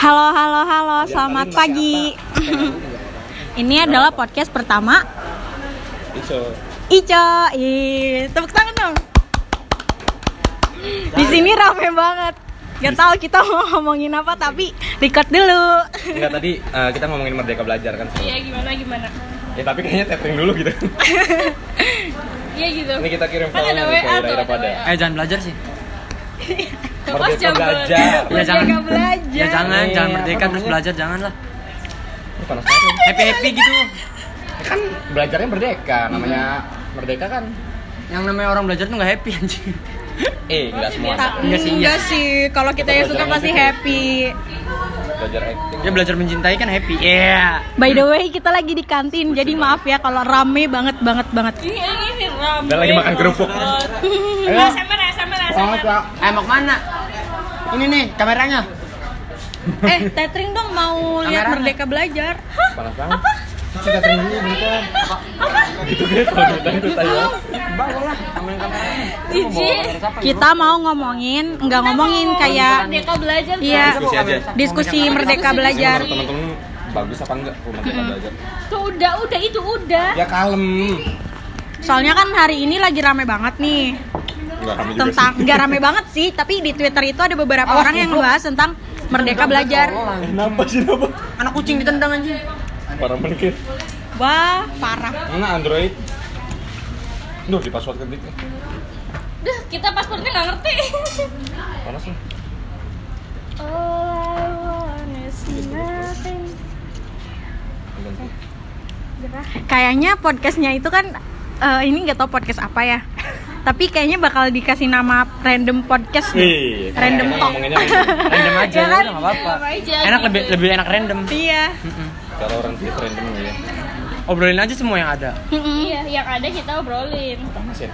Halo, halo, halo, selamat pagi. Ini adalah podcast pertama Iso. Ico. Ih, tepuk tangan dong. Di sini rame banget. Gak tahu kita mau ngomongin apa tapi record dulu. Enggak tadi eh, kita ngomongin merdeka belajar kan. Iya gimana gimana? Ya tapi kayaknya tapping dulu gitu. Iya gitu. Ini kita kirim Kan tuh, Ira ada pada. Eh jangan belajar sih. Merdeka belajar. Ya jangan. Merdeka belajar. Ya jangan, jangan apa merdeka terus belajar jangan lah. Ini panas banget. Happy happy gitu. Kan belajarnya merdeka, namanya merdeka kan. Yang namanya orang belajar tuh nggak happy anjing. Eh, enggak semua. Enggak sih, iya. Enggak sih, kalau kita yang suka pasti happy. Belajar acting. Ya belajar mencintai kan happy. Iya. By the way, kita lagi di kantin, jadi maaf ya kalau rame banget banget banget. Ini ini rame. Dan lagi makan kerupuk. Ayo. SMR. Eh mau ke mana? Ini nih kameranya. Eh, Tetring dong mau lihat Kameranya. Merdeka Belajar. Panas banget. Kita dulu. Gitu kalau kita itu. Cici. Kita mau ngomongin, nggak ngomongin kayak Merdeka belajar. Iya. Diskusi aja. diskusi Merdeka Belajar. temen-temen bagus apa enggak oh, merdeka belajar? Tuh udah udah itu udah. Ya kalem. Soalnya kan hari ini lagi rame banget nih Juga tentang sih. nggak rame banget sih, tapi di Twitter itu ada beberapa orang yang ngebahas tentang Merdeka Belajar. Eh, Kenapa sih kenapa? Anak kucing ditendang anjing. Parah banget. Wah, parah. Mana Android? Duh, di password ketik. Duh, kita paspornya nggak ngerti. Panas nih. All I want is nothing. Ganti. Kayaknya podcastnya itu kan eh, ini nggak tahu podcast apa ya. Tapi kayaknya bakal dikasih nama random podcast. deh. Wih, Random kayaknya talk. random. Random aja Ya kan? apa-apa. Apa aja Enak gitu. lebih lebih enak random. Iya. Mm-mm. Kalau orang Twitter random ya. Obrolin aja semua yang ada. Iya, yang ada kita obrolin. Panas ya.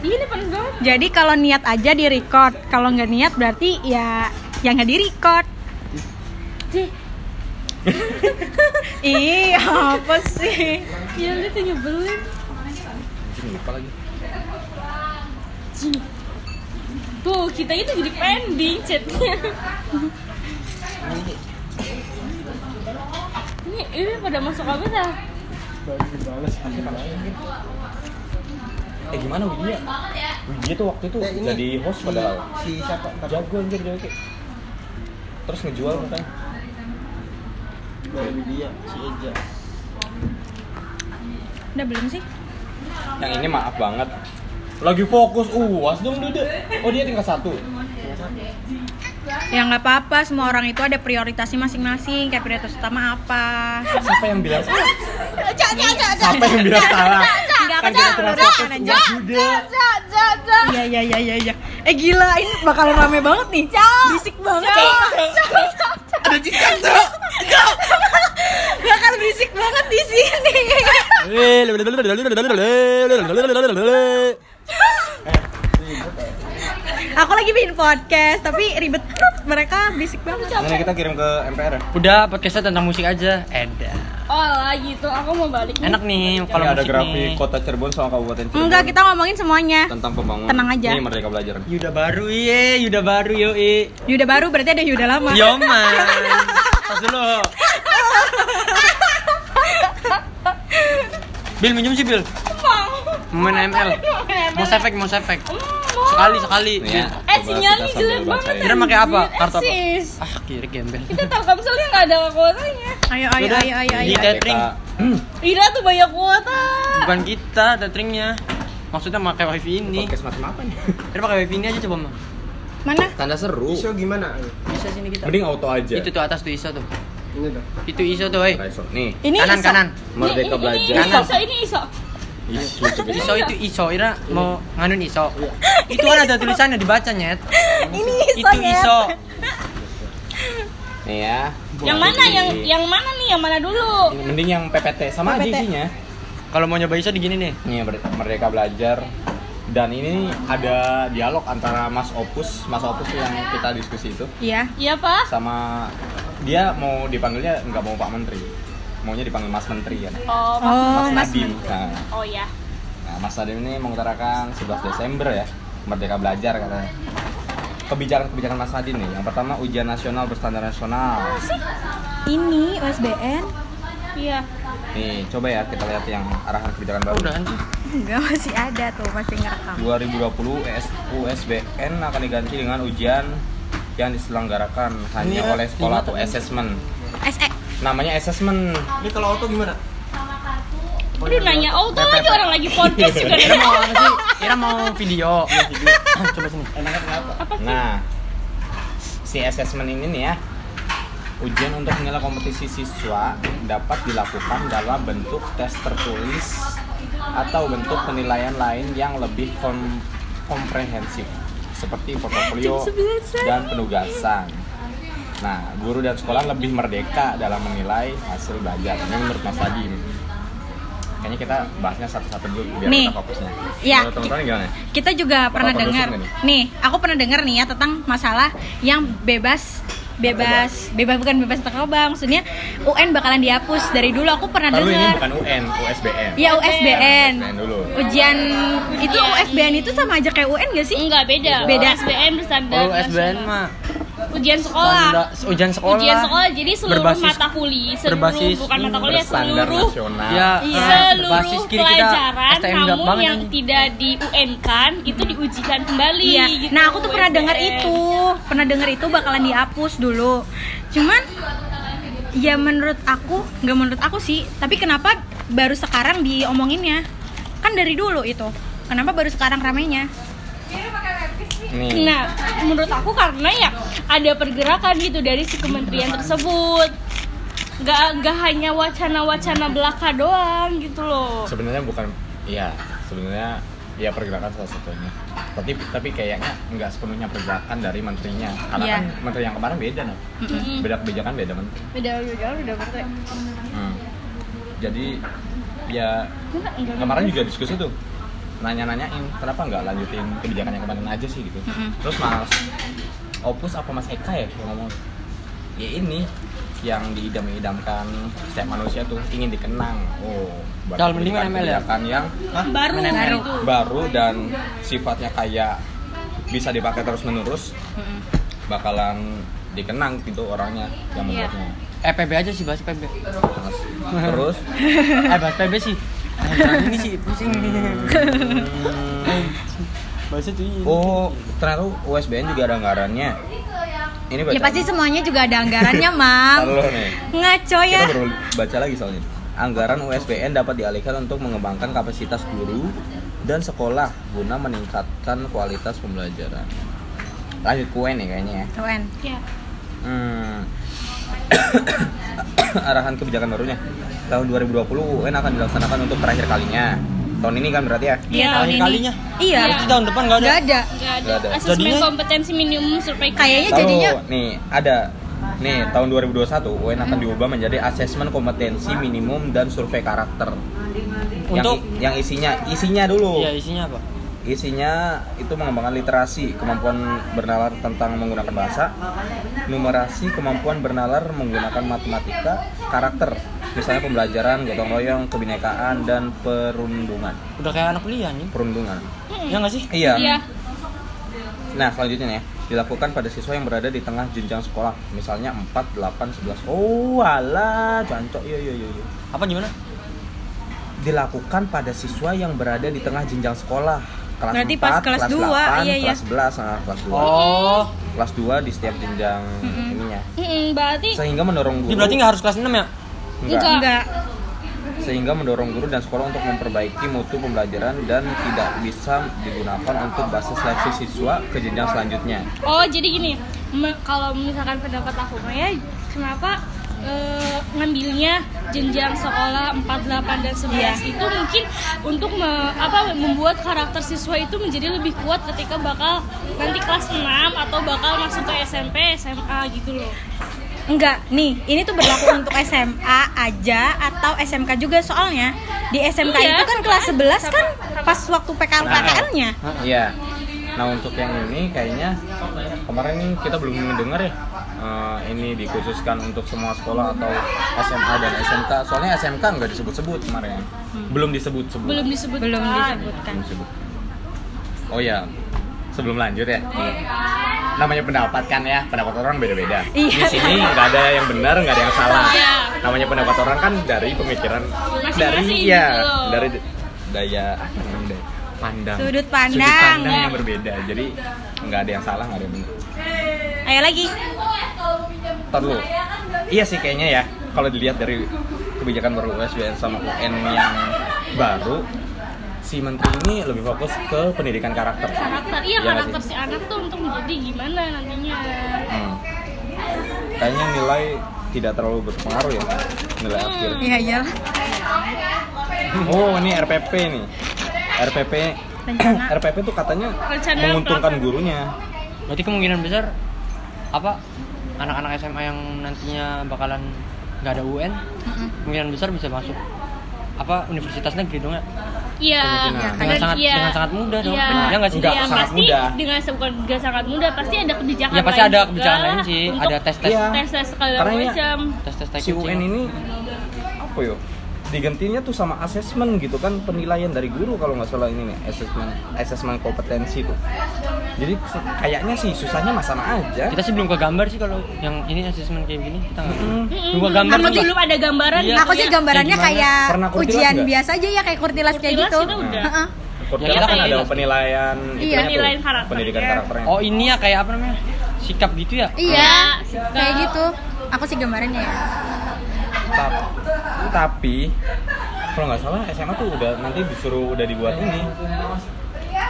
Ini panas banget. Jadi kalau niat aja di record, kalau nggak niat berarti ya yang nggak di record. Ih, apa sih? ya lu tuh nyebelin. Anjing lupa lagi. Cih. Tuh, kita itu jadi pending chatnya. Ini, ini pada masuk apa dah? Eh gimana Widya? Widya tuh waktu itu jadi host padahal. Si siapa? Jago anjir dia kayak. Terus ngejual katanya. Widya, si Eja. Udah belum sih? Yang ini maaf banget. Lagi fokus UAS dong Dede. Oh dia tingkat satu. Ya nggak apa-apa, semua orang itu ada prioritasnya masing-masing. Kayak prioritas utama apa? Siapa yang bilang salah? Siapa yang bilang salah? Enggak Kan kita cak. Iya iya iya iya iya. Eh gila, ini bakalan rame banget nih. Berisik banget. Ada cicak tuh. Bakal berisik banget di sini. Aku lagi bikin podcast, tapi ribet mereka berisik banget. Ini kita kirim ke MPR ya. Udah podcastnya tentang musik aja. Eda. Oh lah gitu, aku mau balik nih. Enak nih kalau ada musik grafik nih. kota Cirebon sama Kabupaten Cirebon. Enggak, kita ngomongin semuanya. tentang pembangunan. Tenang aja. Ini merdeka belajar. Yuda baru iye, Yuda baru yo i. Yuda baru berarti ada Yuda lama. Yoman. Tas dulu. Bil minum sih Bil. Main ML. Mau efek, mau efek. Sekali sekali. Ya, Eh, sinyalnya kita jelek banget. Kira pakai apa? Kartu apa? Ah, kiri gembel. Kita Telkomselnya nggak ada kuotanya. Ayo ayo Udah, ayo ayo di ayo. tethering. Ira tuh banyak kuota. Bukan kita tetheringnya. Maksudnya pakai wifi ini. Podcast macam apa nih? Kira pakai wifi ini aja coba mah. Mana? Tanda seru. Iso gimana? Bisa sini kita. Mending auto aja. Itu tuh atas tuh ISO tuh. Ini tuh. Itu ISO tuh, woi. Raiso. Nih, Ini Kanan iso. kanan. merdeka Ini- belajar. Ini Kanan. iso, ini iso. Coba. ISO itu ISO, Ira mau nganun ISO. Itu kan ada tulisannya dibaca, Nyet. Ini iso Itu ya. ISO. Nih ya. Yang mana? Yang yang mana nih? Yang mana dulu? Ini Mending yang PPT sama aja PPT. isinya. Kalau mau nyoba ISO di gini nih. Nih Mer- merdeka belajar. Dan ini ada dialog antara Mas Opus, Mas Opus yang kita diskusi itu Iya. Iya, Pak. sama dia mau dipanggilnya nggak mau Pak Menteri, maunya dipanggil Mas Menteri kan. Oh, Mas. Oh, Mas Mas Nadim. Nah, Oh ya. nah, Mas Nadim ini mengutarakan 11 Desember ya, Merdeka Belajar katanya. kebijakan-kebijakan Mas Nadine nih. Yang pertama ujian nasional berstandar nasional. Ini USBN Iya. Nih, coba ya kita lihat yang arahan kebijakan baru. Udah anjir. enggak masih ada tuh masih ngerekam 2020 US USBN akan diganti dengan ujian yang diselenggarakan hanya Ini oleh sekolah lima atau assessment. SE Namanya assessment. Ini kalau auto gimana? Udah nanya auto lagi orang lagi podcast juga Kira nanya. mau apa sih? Kira mau video. Coba sini. Nah, si assessment ini nih ya, ujian untuk menilai kompetisi siswa dapat dilakukan dalam bentuk tes tertulis atau bentuk penilaian lain yang lebih kom- komprehensif seperti portofolio dan penugasan. Nah, guru dan sekolah lebih merdeka dalam menilai hasil belajar. Ini menurut Mas Adi. Kayaknya kita bahasnya satu-satu dulu biar Nih. kita fokusnya. Ya. Teman-teman gimana? kita juga pernah kondusif dengar nih aku pernah dengar nih ya tentang masalah yang bebas bebas bebas bukan bebas narkoba maksudnya UN bakalan dihapus dari dulu aku pernah Lalu ini dengar bukan UN, USBN. ya USBN USBN dulu. ujian itu Iya. USBN itu sama aja kayak UN gak sih Enggak beda. Beda. SBN berstandar. Kalau SBN nasional. mah ujian sekolah. standar ujian sekolah. Ujian sekolah jadi seluruh Berbasis- mata kuliah, seluruh berbasis bukan mata kuliah seluruh nasional. Ya, Iya. eh, seluruh berbasis kiri kita pelajaran banget yang tidak di UN kan itu diujikan kembali Iya. gitu, Nah, aku tuh pernah dengar itu. Pernah dengar itu bakalan dihapus dulu. Cuman ya menurut aku, nggak menurut aku sih, tapi kenapa baru sekarang diomonginnya? Kan dari dulu itu. Kenapa baru sekarang ramainya? Nih. Nah, menurut aku karena ya ada pergerakan gitu dari si kementerian tersebut. Gak, gak hanya wacana-wacana belaka doang gitu loh. Sebenarnya bukan iya, sebenarnya ya pergerakan salah satunya. Tapi tapi kayaknya nggak sepenuhnya pergerakan dari menterinya. Karena Iya. kan menteri yang kemarin beda nih. Mm-mm. Beda kebijakan beda menteri. Beda beda beda beda. Hmm. Jadi ya kemarin juga diskusi tuh nanya-nanyain kenapa nggak lanjutin kebijakan yang kemarin aja sih gitu. Terus Mas Opus apa Mas Eka ya yang ngomong ya ini yang diidam-idamkan setiap manusia tuh ingin dikenang. Oh, Kalau mending ML ya? kebijakan yang Baru Baru. baru. baru dan sifatnya kayak bisa dipakai terus menerus bakalan dikenang gitu orangnya yang Iya. membuatnya. Eh PB aja sih bahas PB. Terus eh bahas PB sih. Ini sih pusing. Bahasa tuh ini. Oh, ternyata USBN juga ada anggarannya. Ini baca. Ya pasti semuanya juga ada anggarannya, Mam. Ngaco Kita ya. baru baca lagi soalnya. Anggaran USBN dapat dialihkan untuk mengembangkan kapasitas guru dan sekolah guna meningkatkan kualitas pembelajaran. Lanjut kue nih kayaknya ya. UN. Ya. Hmm. Arahan kebijakan barunya. Tahun 2020 UN akan dilaksanakan untuk terakhir kalinya. Tahun ini kan berarti ya? Iya tahun Akhir ini. kalinya. Iya. Berarti tahun depan nggak ada. Nggak ada. Asesmen Jadinya- kompetensi minimum survei Kayaknya Tahu, jadinya nih ada nih tahun 2021 UN akan diubah menjadi asesmen kompetensi minimum dan survei karakter. Untuk yang, yang isinya isinya dulu. Iya isinya apa? Isinya itu mengembangkan literasi, kemampuan bernalar tentang menggunakan bahasa, numerasi, kemampuan bernalar menggunakan matematika, karakter, misalnya pembelajaran, gotong royong, kebinekaan dan perundungan. Udah kayak anak kuliah nih. Perundungan. Ya nggak sih? Iya. Iya. Nah, selanjutnya ya, dilakukan pada siswa yang berada di tengah jenjang sekolah, misalnya 4, 8, 11. Oh, alah, jancok. Iya, iya, iya. iya. Apa gimana? Dilakukan pada siswa yang berada di tengah jenjang sekolah. Kelas Berarti 4, pas kelas kelas dua, 8, iya, iya. kelas 11, nah, kelas 2. Oh, Kelas 2 di setiap jenjang ininya. Mm-mm, berarti Sehingga mendorong guru berarti nggak harus kelas 6 ya? Enggak. Enggak. Sehingga mendorong guru dan sekolah untuk memperbaiki mutu pembelajaran dan tidak bisa digunakan untuk basis seleksi siswa ke jenjang selanjutnya. Oh jadi gini, me- kalau misalkan pendapat aku ya, kenapa eh, ngambilnya jenjang sekolah 4, 8 dan 11 Iya. itu mungkin untuk me- apa membuat karakter siswa itu menjadi lebih kuat ketika bakal nanti kelas 6 atau bakal masuk ke SMP, SMA gitu loh. Enggak, nih, ini tuh berlaku untuk SMA aja atau SMK juga soalnya. Di SMK Iya, itu kan kelas 11 kan pas waktu PKL PKL-nya. Iya. Nah untuk yang ini kayaknya kemarin kita belum mendengar ya eh, ini dikhususkan untuk semua sekolah atau SMA dan SMK. Soalnya SMK nggak disebut-sebut kemarin. Belum disebut-sebut. Belum disebut Belum disebutkan. Belum disebut. Oh ya, sebelum lanjut ya. namanya pendapat kan ya pendapat orang beda-beda Iya. di sini nggak ada yang benar nggak ada yang salah Iya. namanya pendapat orang kan dari pemikiran dari ya gitu loh. dari daya apa namanya daya pandang Sudut pandang. sudut pandang Ya. yang berbeda jadi nggak ada yang salah nggak ada yang benar Ayo lagi. Ntar dulu. Iya sih kayaknya ya kalau dilihat dari kebijakan baru USBN sama UN yang baru si menteri ini lebih fokus ke pendidikan karakter. karakter iya Iya nggak karakter sih? si anak tuh untuk menjadi gimana nantinya Hmm. Kayaknya nilai tidak terlalu berpengaruh ya nilai Hmm. akhir. Iya iyalah. Oh ini RPP nih. RPP Rencana. RPP tuh katanya Rencana menguntungkan gurunya. Berarti kemungkinan besar apa anak-anak SMA yang nantinya bakalan nggak ada UN kemungkinan besar bisa masuk apa universitas negeri dong ya iya dengan sangat iya. dengan sangat mudah dong Iya. ya nggak sih Enggak, Iya, sangat pasti mudah. dengan bukan nggak sangat mudah pasti ada kebijakan ya pasti lain ada juga kebijakan lain sih ada tes tes Iya. tes tes segala macam tes tes Si UN ini apa yo? Digantinya tuh sama asesmen gitu kan penilaian dari guru kalau nggak salah ini nih asesmen asesmen kompetensi tuh. Jadi kayaknya sih susahnya mah sama aja. kita sih belum ke gambar sih kalau yang ini asesmen kayak gini kita nggak Hmm. belum ke gambar aku belum ada gambaran Iya. Aku sih gambarannya Kayak ujian nggak? biasa aja ya kayak kurtilas kayak Kurtilas gitu. itu udah. Kurtilas Ya, kan ada penilaian Iya. itunya tuh, Penilaian karakternya. pendidikan karakternya. oh ini ya kayak apa namanya sikap gitu ya Iya, Iya, kayak gitu. Aku sih gambarannya ya. Tapi kalau nggak salah SMA tuh udah nanti disuruh udah dibuat ini.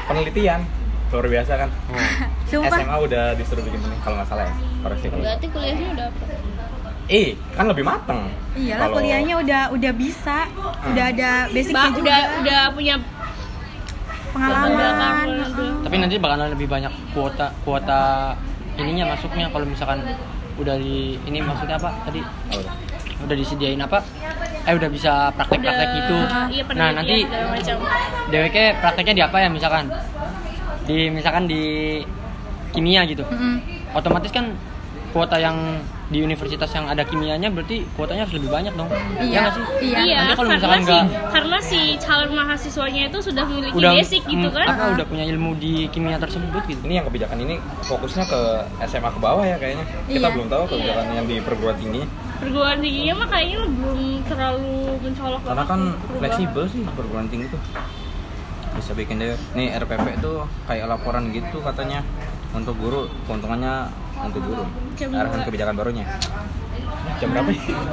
Penelitian. Luar biasa kan. Sumpah. SMA udah disuruh bikin ini kalau nggak salah ya. Koreksi kalau berarti kuliahnya udah apa? Eh, kan lebih mateng. Iyalah Kalau- kuliahnya udah udah bisa, udah ada basicnya Ba- juga, udah udah punya pengalaman. tapi nanti bakalan lebih banyak kuota kuota ininya masuknya kalau misalkan udah di ini maksudnya apa tadi? Udah disediain apa eh udah bisa praktek-praktek gitu iya, nah nanti. DWK prakteknya di apa ya misalkan di misalkan di kimia gitu Mm-mm. otomatis kan kuota yang di universitas yang ada kimianya berarti kuotanya harus lebih banyak dong Iya. ya nggak sih Iya. Iya, Nanti kalau karena misalkan si nggak- karena si calon mahasiswanya itu sudah memiliki udah basic gitu mm, kan. apa udah punya ilmu di kimia tersebut gitu Ini yang kebijakan ini fokusnya ke SMA ke bawah ya kayaknya. Kita Iya. belum tahu kebijakan yang di perguruan tinggi. Perguruan tingginya mah kayaknya belum terlalu mencolok Karena kan fleksibel sih perguruan tinggi tuh. Bisa bikin deh. Nih RPP itu kayak laporan gitu katanya untuk guru keuntungannya untuk guru. Arahan dua. kebijakan barunya. Jam berapa?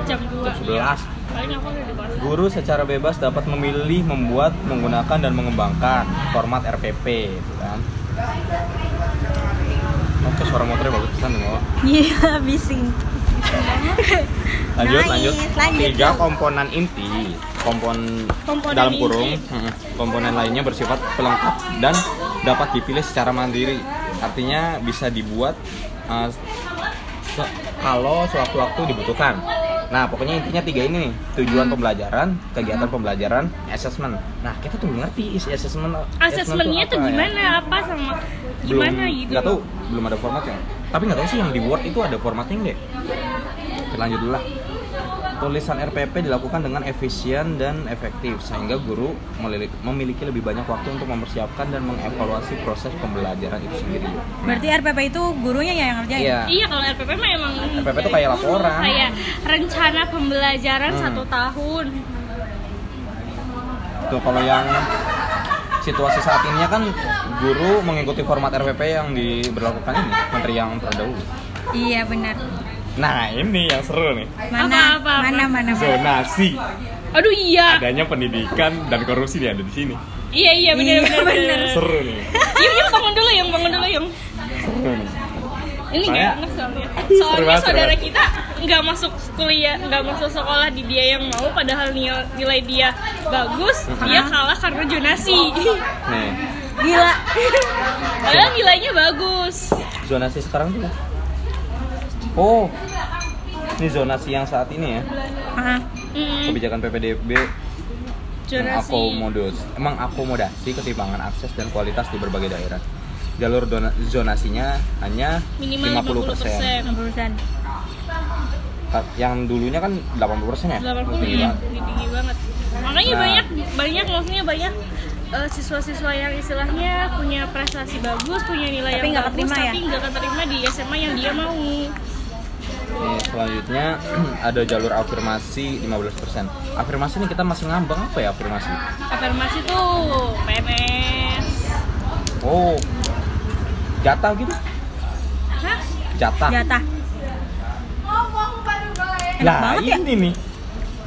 jam 2 Jam 11. Kayaknya aku udah di kelas. Guru secara bebas dapat memilih, membuat, menggunakan dan mengembangkan format RPP, gitu kan. Oke, suara motornya bagus kan. Iya, bising. Lanjut, Nice, lanjut. lanjut, Tiga komponen inti, kompon Komponen dalam inti. kurung, mm, komponen lainnya bersifat pelengkap dan dapat dipilih secara mandiri. Artinya bisa dibuat uh, se- kalau sewaktu-waktu dibutuhkan. Nah, pokoknya intinya tiga ini nih, tujuan Hmm. pembelajaran, kegiatan pembelajaran, assessment. Nah, kita tuh belum ngerti isi assessment. Asesmennya tuh apa ya. gimana? Apa sama belum gimana gitu? nggak tahu belum ada formatnya tapi nggak tahu sih yang di Word itu ada formatnya nggak Oke, lanjut dulu lah tulisan RPP dilakukan dengan efisien dan efektif sehingga guru memiliki, lebih banyak waktu untuk mempersiapkan dan mengevaluasi proses pembelajaran itu sendiri Berarti RPP itu gurunya ya yang ngerjain? iya Iya kalau RPP mah emang RPP tuh kayak laporan. kayak rencana pembelajaran Hmm. satu tahun. tuh kalau yang situasi saat ini kan guru mengikuti format RPP yang diberlakukan ini menteri yang terdahulu Iya benar. nah ini yang seru nih Mana? Apa, apa, apa? Mana mana? mana? zonasi Aduh iya. adanya pendidikan dan korupsi nih ada di sini Iya iya benar Iya, benar benar. benar. seru nih Yuk yuk bangun dulu yang bangun dulu yang. seru nih Ini Soalnya- nggak enak soalnya. Soalnya saudara kita nggak masuk kuliah, nggak masuk sekolah di dia yang mau, padahal nilai, nilai dia bagus, dia kalah karena jonasi. nih Gila. padahal nilainya bagus. zonasi sekarang tuh oh ini zonasi yang saat ini ya Hmm, kebijakan PPDB jonasi. mengakomodos mengakomodasi ketimpangan akses dan kualitas di berbagai daerah jalur zonasinya hanya Minimal 50%. 50%.60%. Ka- yang dulunya kan 80% ya 80 Tinggi ya, banget. tinggi banget. Makanya Nah. banyak banyak maksudnya banyak eh, siswa-siswa yang istilahnya punya prestasi bagus, punya nilai Tapi yang nggak bagus, keterima ya? tapi nggak keterima di SMA yang dia mau. Nih, selanjutnya ada jalur afirmasi 15%. Afirmasi ini kita masih ngambang apa ya afirmasi? Afirmasi tuh PNS. Oh. Jatah gitu? Hah? Jatah. Jatah. Enak Lah, banget ya? ini nih.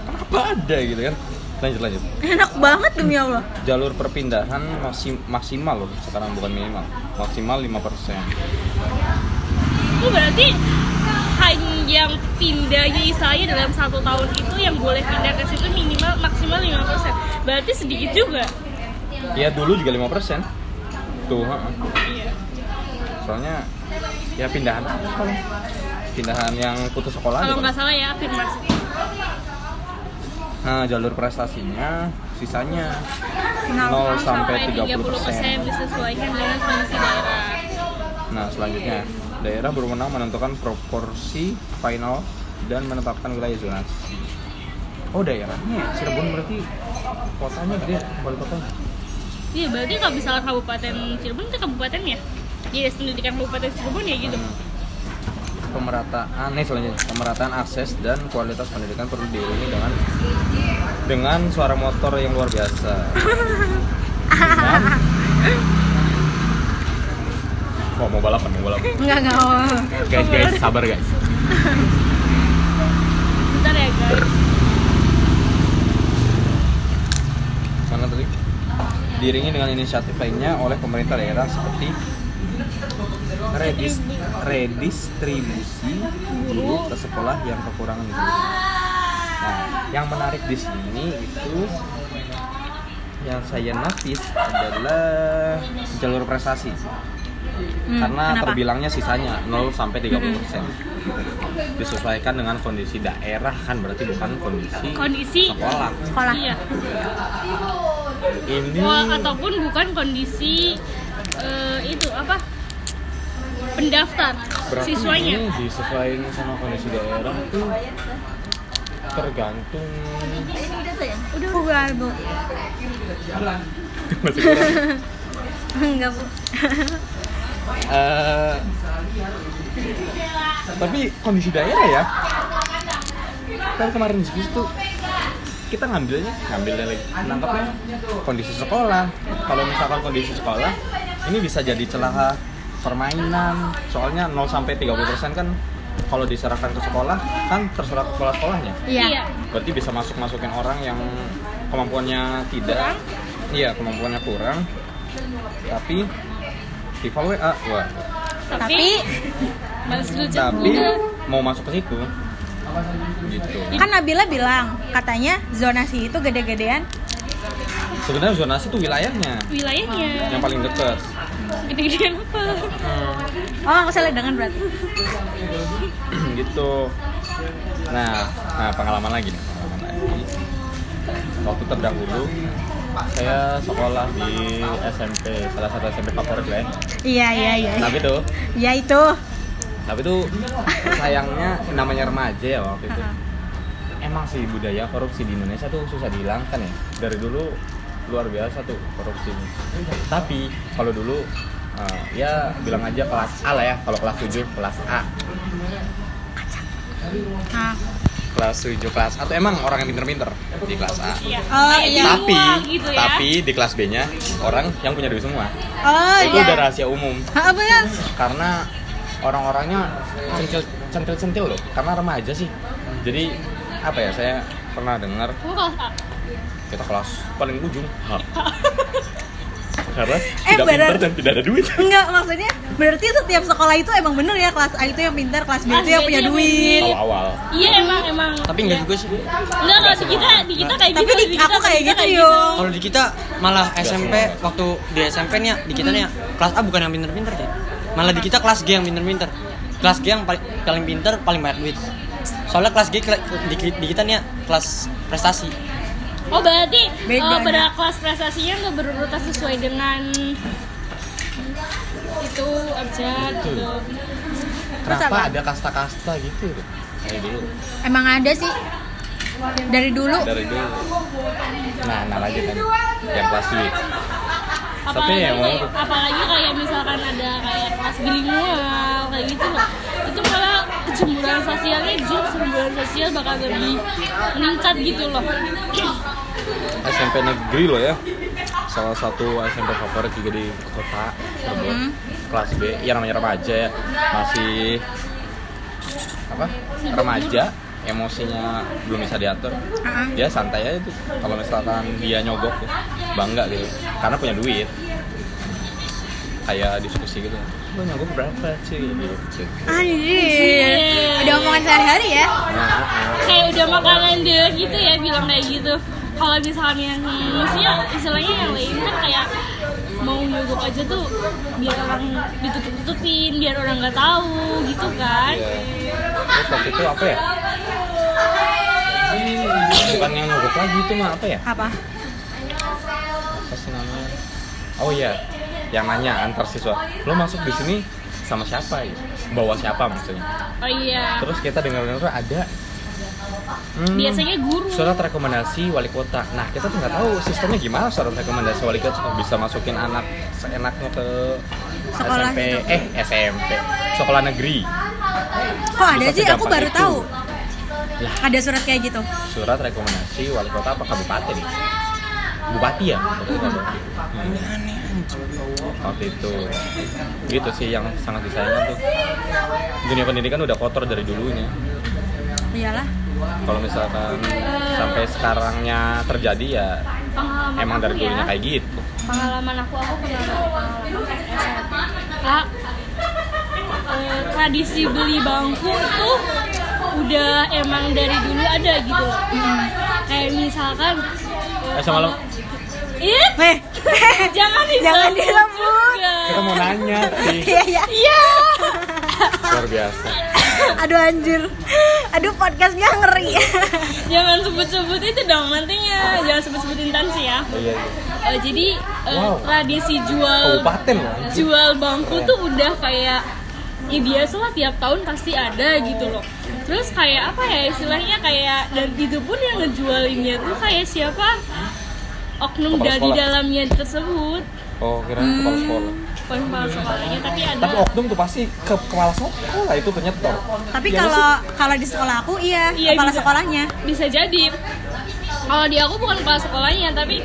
Kenapa ada gitu kan? Lanjut lanjut. Enak banget demi Allah. Jalur perpindahan maksim- maksimal loh, sekarang bukan minimal. Maksimal 5%. Itu berarti hanya yang pindahnya istilahnya dalam satu tahun itu yang boleh pindah ke situ minimal maksimal 5% Berarti sedikit juga. Ya dulu juga 5%. Tuh, heeh. Iya. Soalnya ya pindahan. Pindahan yang putus sekolah Kalau nggak salah ya afirmasi. Nah, jalur prestasinya sisanya 0 Nol. sampai 30% 30%. disesuaikan dengan kondisi daerah. Nah, selanjutnya daerah berwenang menentukan proporsi final dan menetapkan wilayah zonasi. Oh, daerahnya Cirebon berarti kotanya gede, wali kotanya. Iya, berarti kalau misalnya kabupaten Cirebon itu kabupatennya. Dinas pendidikan kabupaten Cirebon ya gitu. Hmm. Pemerataan, nih selanjutnya pemerataan akses dan kualitas pendidikan perlu diiringi dengan dengan suara motor yang luar biasa. Dengan Oh, mau balapan, mau balapan. Enggak enggak. oh. Guys, guys, sabar guys. Bentar ya guys. Mana tadi? Diiringi dengan inisiatif lainnya oleh pemerintah daerah seperti redis, redistribusi guru ke sekolah yang kekurangan guru. Nah, yang menarik di sini itu yang saya notice adalah jalur prestasi. Hmm, Karena kenapa? terbilangnya sisanya 0 sampai 30 persen. Disesuaikan dengan kondisi daerah kan berarti bukan kondisi Kondisi sekolah. Sekolah. Iya. Ini Wah, ataupun bukan kondisi eh, itu apa? Pendaftar berarti siswanya. disesuaikan sama kondisi daerah itu tergantung Udah bukan, Bu. masih. Enggak, Bu. Eh, tapi kondisi daerah ya kan kemarin di situ kita ngambilnya lagi nangkapnya kondisi sekolah kalau misalkan kondisi sekolah ini bisa jadi celah permainan. Soalnya 0 sampai 30% kan kalau diserahkan ke sekolah kan terserah ke sekolah sekolahnya. Iya. berarti bisa masuk masukin orang yang kemampuannya tidak. Kurang? iya kemampuannya kurang. Tapi rival WA wah. Tapi tapi mau masuk ke situ. Gitu. Kan Nabila bilang katanya zonasi itu gede-gedean. Sebenarnya zonasi itu wilayahnya. Wilayahnya. Yang paling dekat. Gede-gedean apa? Oh, aku salah dengan berarti. gitu. Nah nah pengalaman lagi nih pengalaman lagi. Waktu terdahulu saya sekolah di SMP salah satu SMP favorit lah ya. Iya, iya, iya. tapi tuh Ya itu. tapi tuh sayangnya namanya remaja ya waktu itu. Emang sih budaya korupsi di Indonesia tuh susah dihilangkan ya. Dari dulu luar biasa tuh korupsi tapi kalau dulu eh, ya bilang aja kelas A lah ya kalau kelas 7 kelas A Nah. kelas 7 kelas A tuh emang orang yang pinter-pinter di kelas A Iya. Oh, iya. tapi gitu ya. tapi di kelas B nya orang yang punya duit semua Oh, itu iya. udah rahasia umum Ah, benar. karena orang-orangnya centil centil centil loh karena remaja sih jadi apa ya saya pernah dengar Kamu kelas A. kita kelas paling ujung H. karena Eh, tidak benar. pintar dan tidak ada duit Enggak, maksudnya berarti setiap sekolah itu emang bener ya kelas A itu yang pintar, kelas B itu yang punya duit. awal-awal Iya emang emang. Tapi enggak juga sih. Enggak kalau di kita di kita kayak Tapi gitu. di, aku kayak kita gitu, Yung. Kalau di kita malah SMP semua. waktu di SMP nih ya, di kita nih ya, kelas A bukan yang pinter-pinter deh. Malah di kita kelas G yang pinter-pinter. Kelas G yang paling, paling pinter, paling banyak duit. Soalnya kelas G di, di kita nih ya, kelas prestasi. Oh berarti Beda. eh, pada kelas prestasinya nggak berurutan sesuai dengan itu abjad gitu. kenapa apa? ada kasta-kasta gitu kayak dulu Emang ada sih. dari dulu dari dulu nah nah lagi kan yang kelas B apalagi yang mau kayak, apalagi kayak misalkan ada kayak kelas bilingual kayak gitu loh itu malah kecemburuan sosialnya jujur kecemburuan sosial bakal lebih meningkat gitu loh. SMP negeri loh ya. Salah satu SMP favorit juga di kota Cirebon. Kelas B. Ya namanya remaja ya. Masih apa? Remaja. Emosinya belum bisa diatur. Ah. dia santai aja tuh. Kalau misalkan dia nyogok tuh bangga gitu. Karena punya duit. Kayak diskusi gitu nyogok berapa sih gitu anjir. Udah omongan sehari-hari ya? Nah, kayak udah makanan dia gitu ya bilang kayak gitu. Kalau misalnya yang maksudnya istilahnya yang lain kan kayak mau nyogok aja tuh biar orang ditutup-tutupin biar orang nggak tahu gitu kan? Iya. terus waktu itu apa ya? Bukan yang nyogok lagi itu mah apa ya? Apa? Apa sih namanya? Oh iya yang nanya antar siswa lo masuk di sini sama siapa ya? Bawa siapa maksudnya? Oh iya. Terus kita dengar dengar ada hmm, biasanya guru. surat rekomendasi wali kota. Nah kita tuh nggak tahu sistemnya gimana surat rekomendasi wali kota bisa masukin anak seenaknya ke Sekolah SMP gitu. eh SMP sekolah negeri. Kok ada Bisa sih? aku baru itu. tahu. Lah. ada surat kayak gitu. Surat rekomendasi wali kota apa kabupaten bupati ya? Hmm. waktu itu. Gitu sih yang sangat disayangkan tuh. Dunia pendidikan udah kotor dari dulunya. Iyalah. Kalau misalkan sampai sekarangnya terjadi ya pengalaman emang dari aku ya, dulunya kayak gitu. Pengalaman aku aku pernah pengalaman. SMA eh, tradisi beli bangku tuh udah emang dari dulu ada gitu. Loh kayak misalkan eh, Eh, sama lo. Ih, Weh, jangan disebut Jangan disebut. kita mau nanya iya ya. Iya. luar biasa Aduh anjir. Aduh podcastnya ngeri. Jangan sebut-sebut itu dong nantinya. Jangan sebut-sebut intansi ya. Oh, iya, iya. Eh, jadi eh, Wow. tradisi jual kabupaten loh jual bangku tuh udah kayak ya biasa lah tiap tahun pasti ada gitu loh terus kayak apa ya istilahnya kayak dan itu pun yang ngejualinnya tuh kayak siapa oknum Kepala dari sekolah. dalamnya tersebut. Oh kira kepala sekolah. kepala sekolahnya tapi ada tapi oknum tuh pasti ke kepala sekolah itu penyetor Tapi Iya kalau kalau di sekolah aku iya, Iya, kepala bisa. sekolahnya. bisa jadi. Kalau di aku bukan kepala sekolahnya tapi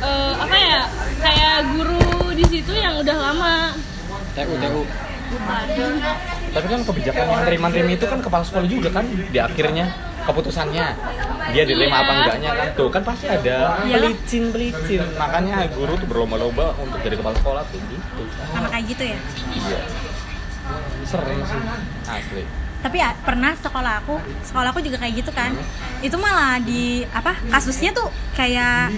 eh, apa ya kayak guru di situ yang udah lama. TU TU Tapi kan kebijakan yang terima-terima itu kan kepala sekolah juga kan di akhirnya keputusannya dia diterima Iya. apa enggaknya kan tuh kan pasti ada Iyalah. pelicin pelicin makanya guru tuh berlomba-lomba untuk jadi kepala sekolah tuh gitu Sama kayak gitu ya. iya sering sih asli Tapi ya pernah sekolah aku, sekolah aku juga kayak gitu kan. Itu malah di apa? Kasusnya tuh kayak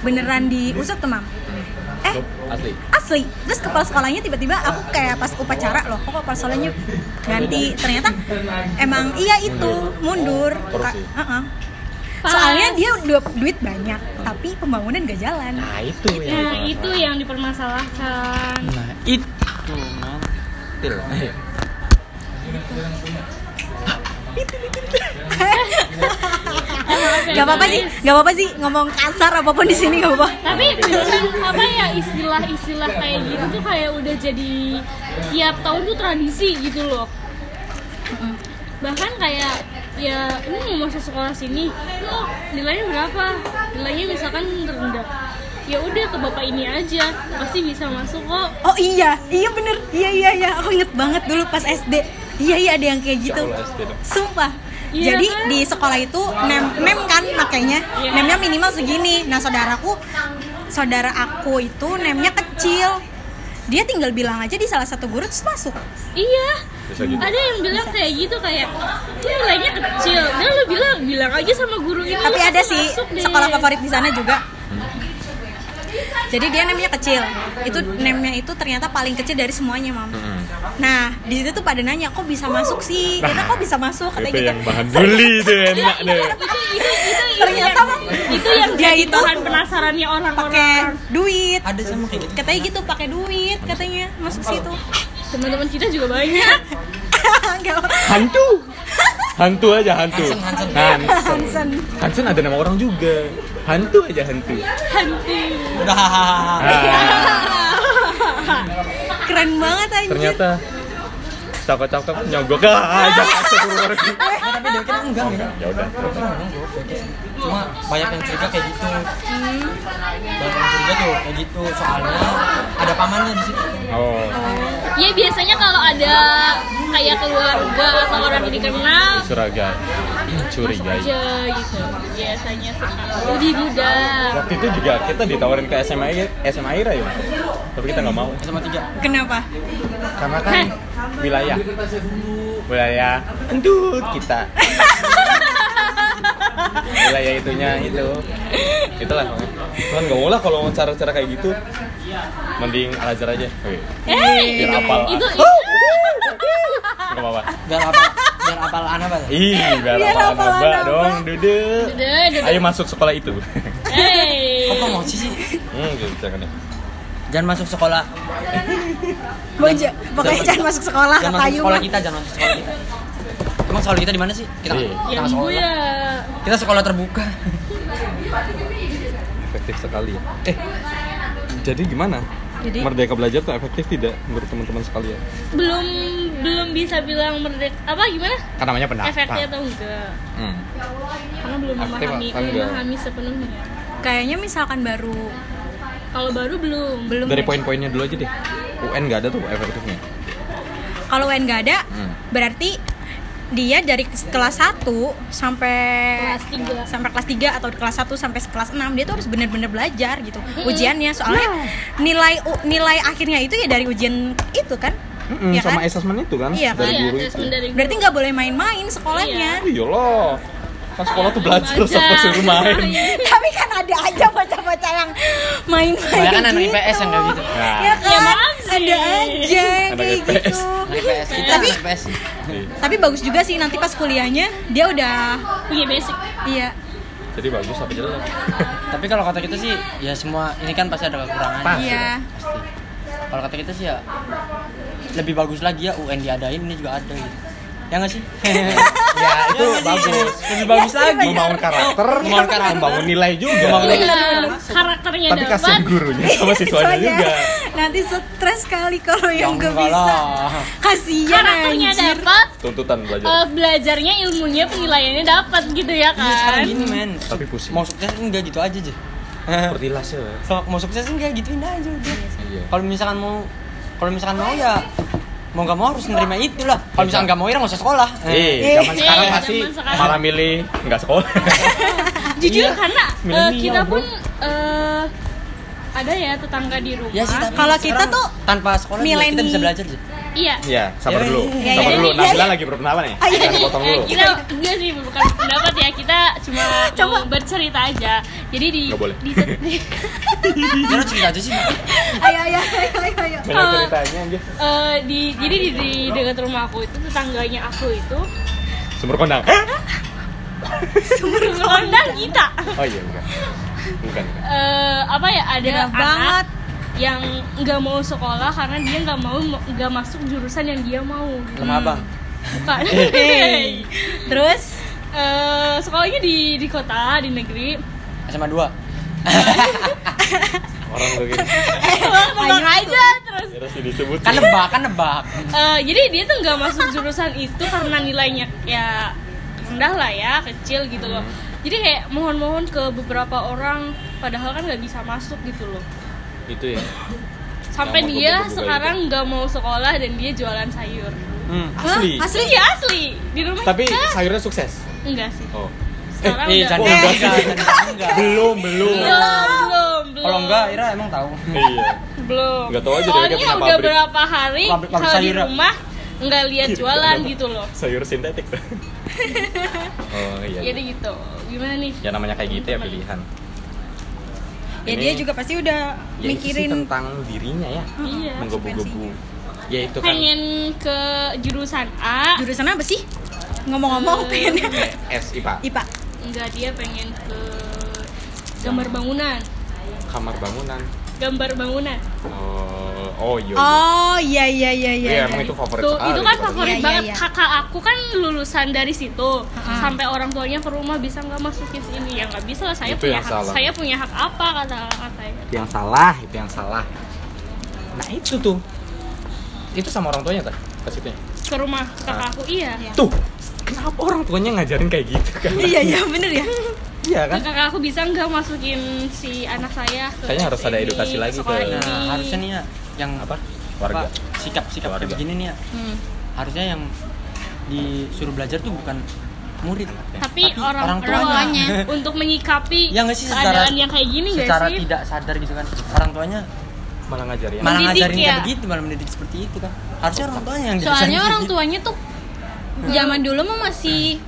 beneran diusut tuh, Mam. Eh, asli. asli. Terus kepala sekolahnya tiba-tiba aku kayak pas upacara loh. Kok kepala sekolahnya ganti? Ternyata emang iya itu mundur. Ka- uh-uh. Pas. soalnya dia udah duit banyak tapi pembangunan gak jalan. Nah itu nah yang itu yang dipermasalahkan. Nah itu man Til. gak apa-apa sih gak apa-apa sih. Ngomong kasar apa pun di sini gak apa-apa. Tapi beneran apa ya istilah-istilah kayak gitu tuh kayak udah jadi tiap tahun tuh tradisi gitu loh. Bahkan kayak ya ini mau masuk sekolah sini oh nilainya berapa? Nilainya misalkan rendah ya udah ke bapak ini aja pasti bisa masuk kok. Oh iya iya bener. Iya iya iya. Aku inget banget dulu pas SD iya iya ada yang kayak gitu. Sumpah. Iya Jadi kan? di sekolah itu nem nem kan makanya Iya. nemnya minimal segini. Nah saudaraku saudara aku itu nemnya kecil. Dia tinggal bilang aja di salah satu guru terus masuk. iya Bisa gitu. ada yang bilang kayak gitu kayak "Ini nilainya kecil dan lu bilang bilang aja sama guru ini Tapi ada sih masuk deh." sekolah favorit di sana juga. Jadi dia nemnya kecil. Itu nemnya itu ternyata paling kecil dari semuanya, Mam. Mm-mm. Nah, di situ tuh pada nanya, "Kok bisa masuk sih?" Kita kok bisa masuk katanya itu gitu. yang bahan bully tuh enak deh itu itu itu itu Ternyata Mam, itu yang dia itu bahan penasarannya pakai orang-orang duit. ada sama kayak gitu Katanya gitu pakai duit katanya masuk situ. teman-teman kita juga banyak hantu Hantu aja hantu. Hansen, Hansen. Hansen. Hansen. Hansen ada nama orang juga. Hantu aja hantu. Hantu. Udah. Ah, Keren banget anjir. ternyata cakep-cakep nyogok aja. Astagfirullahaladzim. Tapi dia kira enggak ya. Ya udah. Cuma banyak yang curiga kayak gitu. Banyak yang curiga tuh kayak gitu. Soalnya ada pamannya di situ. Oh. Ya biasanya kalau ada kayak keluarga atau orang yang dikenal Curiga. Curiga. aja gitu. Biasanya sekali lebih mudah. Waktu itu juga kita ditawarin ke SMA SMA Ira ya. Tapi kita nggak mau. Sama tiga. Kenapa? Karena kan wilayah wilayah kentut kita. wilayah itunya itu itulah kan nggak mau lah kalau cara-cara kayak gitu mending al azhar aja Oke. Eh, Biar apal. itu nggak apa-apa Biar apa? Biar apal anak apa? ih biar, Biar apal dong duduk. ayo masuk sekolah itu eh. Kok promosi sih? hmm gitu kan ya Jangan masuk sekolah. Boja, pokoknya jangan masuk sekolah Jangan masuk Ayu sekolah kita, jangan masuk sekolah kita. Emang sekolah kita di mana sih? Kita Iya. kita gue sekolah. ya Kita sekolah terbuka. efektif sekali ya eh jadi gimana Jadi merdeka belajar tuh efektif tidak menurut teman-teman sekalian belum belum bisa bilang merdeka apa gimana kan namanya pendapat efeknya atau enggak hmm. karena belum Efektif memahami memahami sepenuhnya kayaknya misalkan baru kalau baru belum belum dari ya. poin-poinnya dulu aja deh UN nggak ada tuh efektifnya Kalau UN nggak ada, Hmm. berarti dia dari kelas 1 sampai kelas tiga. sampai kelas 3 atau kelas 1 sampai kelas 6 dia tuh harus bener-bener belajar gitu ujiannya. Soalnya nilai u- nilai akhirnya itu ya dari ujian itu kan? Mm-mm, Iya sama kan? assessment itu kan Iya, dari iya guru itu. assessment dari berarti guru. nggak boleh main-main sekolahnya. Oh iyalah kan sekolah tuh belajar sampai suruh main tapi kan ada aja bocah-bocah yang main-main Banyak kan anak gitu. IPS yang kayak gitu. nah ya kan Ya, maaf sih. ada aja kayak IPS. gitu Anak IPS kita Tapi- anak IPS. iya. tapi bagus juga sih nanti pas kuliahnya dia udah punya basic iya jadi bagus apa jelek Tapi kalau kata kita sih ya semua ini kan pasti ada kekurangan. Pasti. iya Pasti. Kalau kata kita sih ya lebih bagus lagi ya UN diadain ini juga ada gitu. Ya nggak sih? ya itu Ya, jadi bagus Lebih bagus Ya, lagi. membangun karakter Membangun karakter. membangun nilai juga Membangun nilai. Karakternya tapi kasihan dapat gurunya sama siswanya juga nanti stres kali kalau yang Ya gak enggak bisa lah. kasihan karakternya anjir dapat tuntutan belajar eh, belajarnya ilmunya penilaiannya dapat gitu ya Iya sekarang kan gini men. tapi pusing Mau sukses enggak gitu aja aja. seperti las ya Kalau mau sukses enggak gituin aja udah. iya Kalau misalkan mau kalau misalkan mau ya mau nggak mau harus menerima itu lah. Kalau misalkan nggak mau ya nggak usah sekolah. Eh, zaman Eh, sekarang zaman pasti sekarang. malah milih nggak sekolah. jujur Iya. karena eh, Milenial, kita pun eh, ada ya tetangga di rumah Ya sih tapi Kalau kita tuh tanpa sekolah juga kita mileni- bisa belajar sih. Iya Iya, sabar Ya, dulu. iya, Sabar iya, dulu. iya, Nabila iya. lagi berpendapat nih. Iya, Jangan iya. potong Eh, dulu. kita enggak sih bukan pendapat ya kita cuma Coba. mau bercerita aja jadi di Nggak boleh. di, Jangan cerita aja sih. ayo ayo ayo ayo, ayo. Banyak ceritanya aja. eh, di jadi di, di dekat rumah aku itu tetangganya aku itu Sumber kondang. sumber kondang kita Oh iya, bukan. Bukan. bukan. eh apa ya ada Gerah anak banget. Yang nggak mau sekolah karena dia nggak mau nggak masuk jurusan yang dia mau gitu. Lemah bang. bukan. Terus Eh, sekolahnya di di kota di negeri SMA 2 Orang tuh gitu. Tebak aja terus Terus disebut. Kan nebak, kan nebak. Eh, jadi dia tuh nggak masuk jurusan itu karena nilainya ya rendah lah ya kecil gitu loh jadi kayak mohon-mohon ke beberapa orang padahal kan nggak bisa masuk gitu loh Itu ya. sampai Yang dia sekarang nggak mau sekolah dan dia jualan sayur Hmm. Asli. Hah? asli iya asli di rumah Tapi kita sayurnya sukses. enggak sih Oh. sekarang Eh, udah jangan Oh, enggak, enggak. enggak, enggak. Belum, belum. belum belum belum Kalau enggak, Ira emang tahu. Iya. belum Nggak tahu aja dia soalnya udah pabrik. berapa hari Pabrik- pabrik kalau di ya? rumah nggak lihat jualan gitu loh Sayur sintetik. oh iya. jadi gitu gimana nih Ya namanya kayak gitu ya pilihan. Ya Ini- dia juga pasti udah Ya itu sih mikirin tentang dirinya ya. iya Menggebu-gebu. Ya itu kan. Pengen ke jurusan A. Jurusan apa sih? Ngomong-ngomong pengennya S IPA. IPA enggak dia pengen ke gambar bangunan. Kamar bangunan. gambar bangunan. Oh, Oh iya. iya. Oh iya iya iya iya. Iya, emang itu favorit Tuh, sekali. itu kan favorit. Iya, iya, banget. iya. Kakak aku kan lulusan dari situ. Heeh. Sampai orang tuanya ke rumah bisa nggak masukin sini? Ya nggak bisa lah. Saya Itu punya hak. salah. Saya punya hak apa kata katanya. Yang salah, itu yang salah. Nah, itu tuh. Itu sama orang tuanya kan? Ke situnya. Ke rumah kakak Ah. aku iya. Iya. Tuh, kenapa orang tuanya ngajarin kayak gitu kan? Iya iya bener ya. Iya kan? Kakak aku bisa nggak masukin si anak saya ke Kayaknya harus ada edukasi lagi ke- ini. Nah, harusnya nih ya yang Apa? Warga. sikap sikap kayak begini nih ya. Hmm. Harusnya yang disuruh belajar tuh bukan murid. Tapi, Tapi orang, orang orang tuanya. untuk menyikapi Ya nggak sih secara keadaan yang kayak gini secara sih? tidak sadar gitu kan. Orang tuanya Malah ngajarin. malah ngajarin ya? kayak begitu, malah mendidik seperti itu kan. Harusnya orang tuanya yang Soalnya orang gitu. tuanya tuh zaman dulu mah masih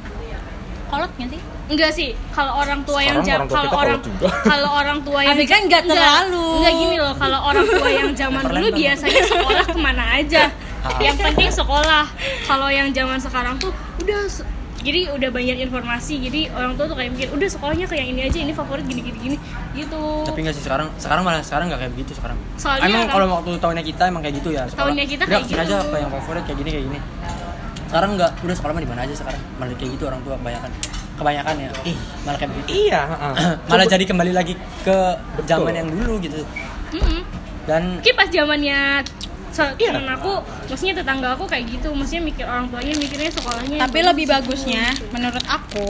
kolot nggak sih? Enggak sih, kalau orang tua yang Sekarang tua kalau orang kalau orang tua yang kan nggak Enggak, terlalu. Enggak gini loh, kalau orang tua yang zaman dulu biasanya sekolah ke mana aja. Ah. yang penting sekolah. Kalau yang zaman sekarang tuh udah jadi udah banyak informasi jadi orang tua tuh kayak mikir udah sekolahnya ke yang ini aja ini favorit gini gini gini gitu Tapi nggak sih sekarang sekarang malah sekarang nggak kayak begitu sekarang. Soalnya emang kan- kalau waktu tahunnya kita emang kayak gitu ya. sekolah. Tahunnya kita Udah, kayak gitu. aja apa yang favorit kayak gini kayak gini. Sekarang nggak, udah sekolah mah di mana aja sekarang. Malah kayak gitu orang tua kebanyakan. Kebanyakan ya. Malah kayak begitu. Iya, heeh. malah jadi kembali lagi ke Betul. zaman yang dulu gitu. Mm-mm. Dan Mungkin pas zamannya se- Iya. temen aku, maksudnya tetangga aku kayak gitu, maksudnya mikir orang tuanya mikirnya sekolahnya. yang Tapi bagus lebih gitu. bagusnya menurut aku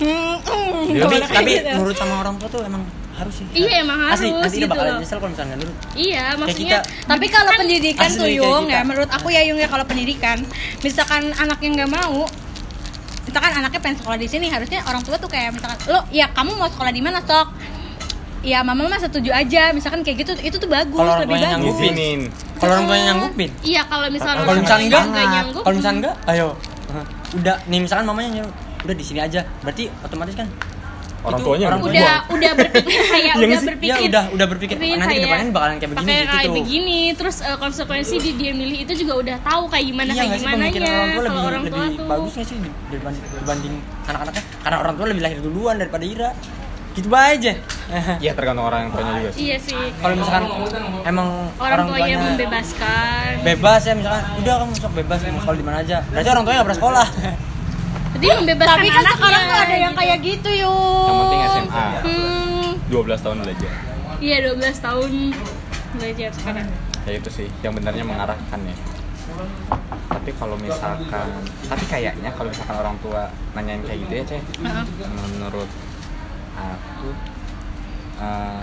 hmm, hmm, tapi, tapi gitu. menurut sama orang tua tuh emang harus sih. Iya, emang Asli, harus nanti dia gitu bakalan loh. nyesel kalau misalnya nggak nurut. Iya, maksudnya kita. Tapi kalau pendidikan asli tuh Yung ya menurut aku ya Yung ya kalau pendidikan misalkan anaknya nggak mau misalkan anaknya pengen sekolah di sini harusnya orang tua tuh kayak misalkan lo ya kamu mau sekolah di mana sok ya mama mah setuju aja misalkan kayak gitu itu tuh bagus Kalau orang lebih tuanya bagus nyanggupin. Kalau orang tuanya nyanggupin. Iya, kalau misalnya Kalau misalnya enggak, kalau misalnya enggak, ayo. Udah, nih misalkan mamanya nyuruh, udah di sini aja. Berarti otomatis kan Orang itu tuanya orang udah udah berpikir kayak udah sih? berpikir ya udah udah berpikir. nanti kayak ke depannya bakalan kayak begini gitu kayak tuh. begini terus eh, konsekuensi di dia milih itu juga udah tahu kayak gimana iya kayak gimana pemikiran orang tua lebih kalau orang tua lebih tuh. bagus sih di- dibanding, dibanding anak-anaknya? Karena orang tua lebih lahir duluan daripada Ira. Gitu aja. Iya, tergantung orang yang tuanya juga sih. iya sih. Kalau misalkan emang orang, orang, tuanya tuanya membebaskan. bebas ya misalkan udah kamu sok bebas mau sekolah di mana aja. Berarti orang tuanya nggak pernah sekolah jadi membebaskan tapi kan anaknya, sekarang tuh ada yang gitu. kayak gitu Yung Yang penting SMA. hmm, 12 tahun belajar. iya 12 tahun belajar sekarang Ya itu sih, yang benarnya mengarahkan ya. Tapi kalau misalkan, tapi kayaknya kalau misalkan orang tua nanyain kayak gitu ya, Ceh. Menurut aku eh,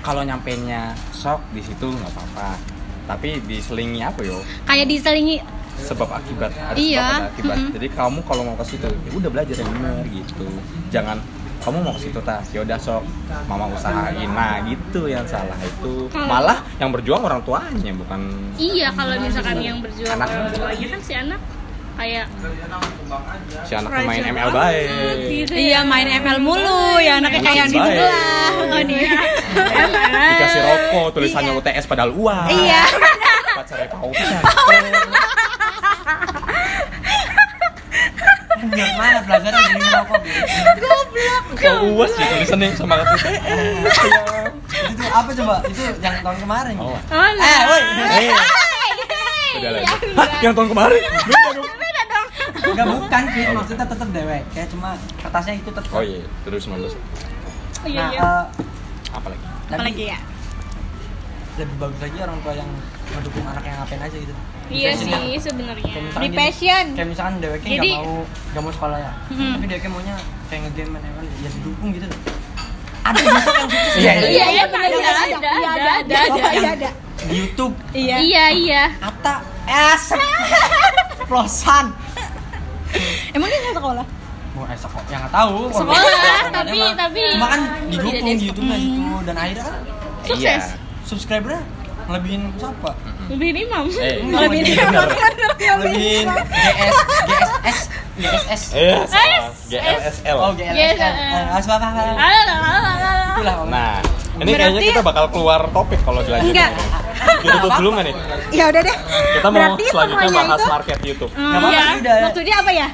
kalau nyampainya sok di situ nggak apa-apa. Tapi diselingi apa yo? kayak diselingi sebab akibat ada Iya, sebab ada akibat mm-mm. jadi kamu kalau mau ke situ ya udah belajar yang benar gitu jangan kamu mau ke situ tas ya udah sok mama usahain nah gitu yang salah itu Hmm. malah yang berjuang orang tuanya bukan iya kalau misalkan yang berjuang Anak. orang tuanya kan si anak kayak si anak main rajin ML banget baik gitu Iya ya. main ML mulu ya anaknya kayak yang di Baik. sebelah oh, nih. dikasih rokok tulisannya Iya. UTS padahal uang Iya pacarnya kau Biar mana belajar di rokok? Gitu. kau uas sih tulisannya sama kartu UTS sayang. itu apa coba? Itu yang tahun kemarin. Oh. Eh nah. woi eh udah lagi. Hah, yang tahun kemarin? Enggak bukan sih, maksudnya tetap dewek. Kayak cuma kertasnya itu tetap. oh iya 2019 Oh, iya, Nah, iya. eh, apa lagi? tapi Apalagi ya lebih bagus lagi orang tua yang mendukung anak yang ngapain aja gitu. iya Misalnya, sih sebenarnya. kayak Di passion. Kayak misalkan deweknya Jadi- nggak mau nggak mau sekolah ya, Hmm. tapi deweknya maunya kayak ngegame main ya didukung gitu. Ada besok yang sukses Iya, ya, iya iya benar, ada iya, ada iya, ada iya, ada ada. ada, iya, di YouTube. Iya. Iya iya. Ata, es, plosan. Emang dia nggak sekolah? Mau eh sekolah, yang nggak tahu. Sekolah, tapi- tapi cuma kan tidak didukung di- YouTube-nya gitu. Dan akhirnya kan Sukses. Subscribernya ngelebihin siapa? lebih imam Eh, Lebih Lebih dia bener. Ngelebihin GS, GSS, GSS. GLSL. Oh, GLS. Yes, Eh, eh. As apa. Itulah. Nah, ini kayaknya kita bakal keluar topik kalau dilanjutin. Enggak. YouTube dulu nggak nih? Ya udah deh Kita mau selanjutnya bahas market YouTube. Iya, maksudnya apa ya?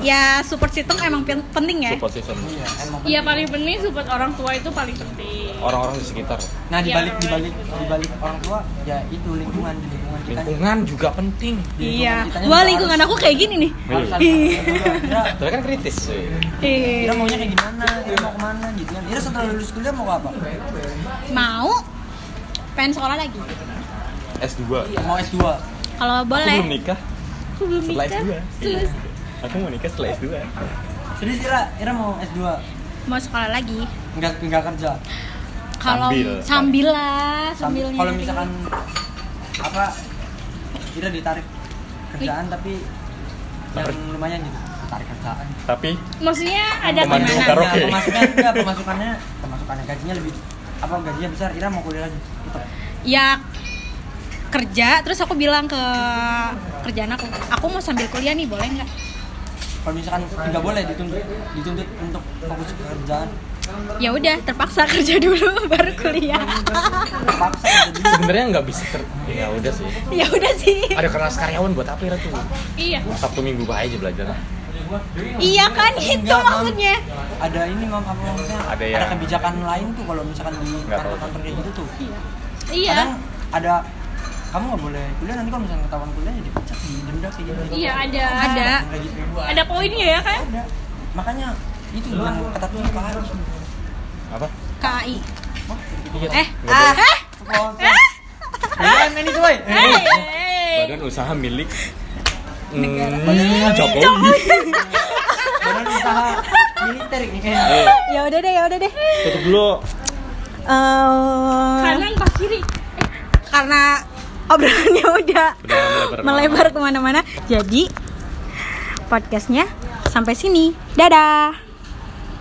Ya support system emang pen- penting ya support system Iya, emang Iya penting. paling penting support orang tua itu paling penting. orang-orang di sekitar Nah, di Iya, balik di balik di balik orang tua ya itu lingkungan di lingkungan kita. lingkungan juga penting iya wah lingkungan harus- aku kayak gini nih juga. Ira, tapi kan kritis sih Ih. Ira maunya kayak gimana? Ira mau ke mana gitu kan? Ira setelah lulus kuliah mau apa? mau pengen sekolah lagi S2 Mau S2. kalau aku belum boleh nikah Aku belum setelah nikah. S2 Terus aku mau nikah setelah S2 Jadi Ira, Ira mau S2 mau sekolah lagi enggak enggak kerja. kalau Sambil. sambil lah Sam- sambilnya Kalau misalkan apa Ira ditarik kerjaan tapi yang lumayan gitu. Tarik kerjaan. tapi maksudnya ada karaoke. Ya, pemasukannya enggak, pemasukannya pemasukannya gajinya lebih apa gajinya besar Ira mau kuliah lagi. Gitu. ya kerja terus aku bilang ke kerjaan aku aku mau sambil kuliah nih boleh nggak Kalau misalkan nggak boleh dituntut dituntut untuk fokus ke kerjaan. ya udah terpaksa kerja dulu baru kuliah. Terpaksa. Sebenarnya nggak bisa ter ya udah sih. Ya udah sih. Ada kelas karyawan buat apa ya tuh? Iya. sabtu minggu bahaya aja belajar. Iya kan itu Enggak, Mam. maksudnya. Ada ini mam apa maksudnya Ada yang- kebijakan lain tuh kalau misalkan di kantor-kantor kayak gitu tuh. Iya. kadang ada kamu nggak boleh kuliah nanti kalau misalnya ketahuan kuliah ya dipecat didenda kayak gitu Iya ada. Ada. Kayak gitu. Ada poinnya ya kan? ada makanya itu yang ketat tuh KHI apa KAI Iya. eh boleh. eh ini tuh boy Hey. badan usaha milik Negara. Hmm, Jokowi badan usaha militer ini ya udah deh ya udah deh tutup dulu Eh, Kanan pas kiri. karena obrolannya udah Udah melebar melebar ke mana-mana. Jadi podcastnya sampai sini. Dadah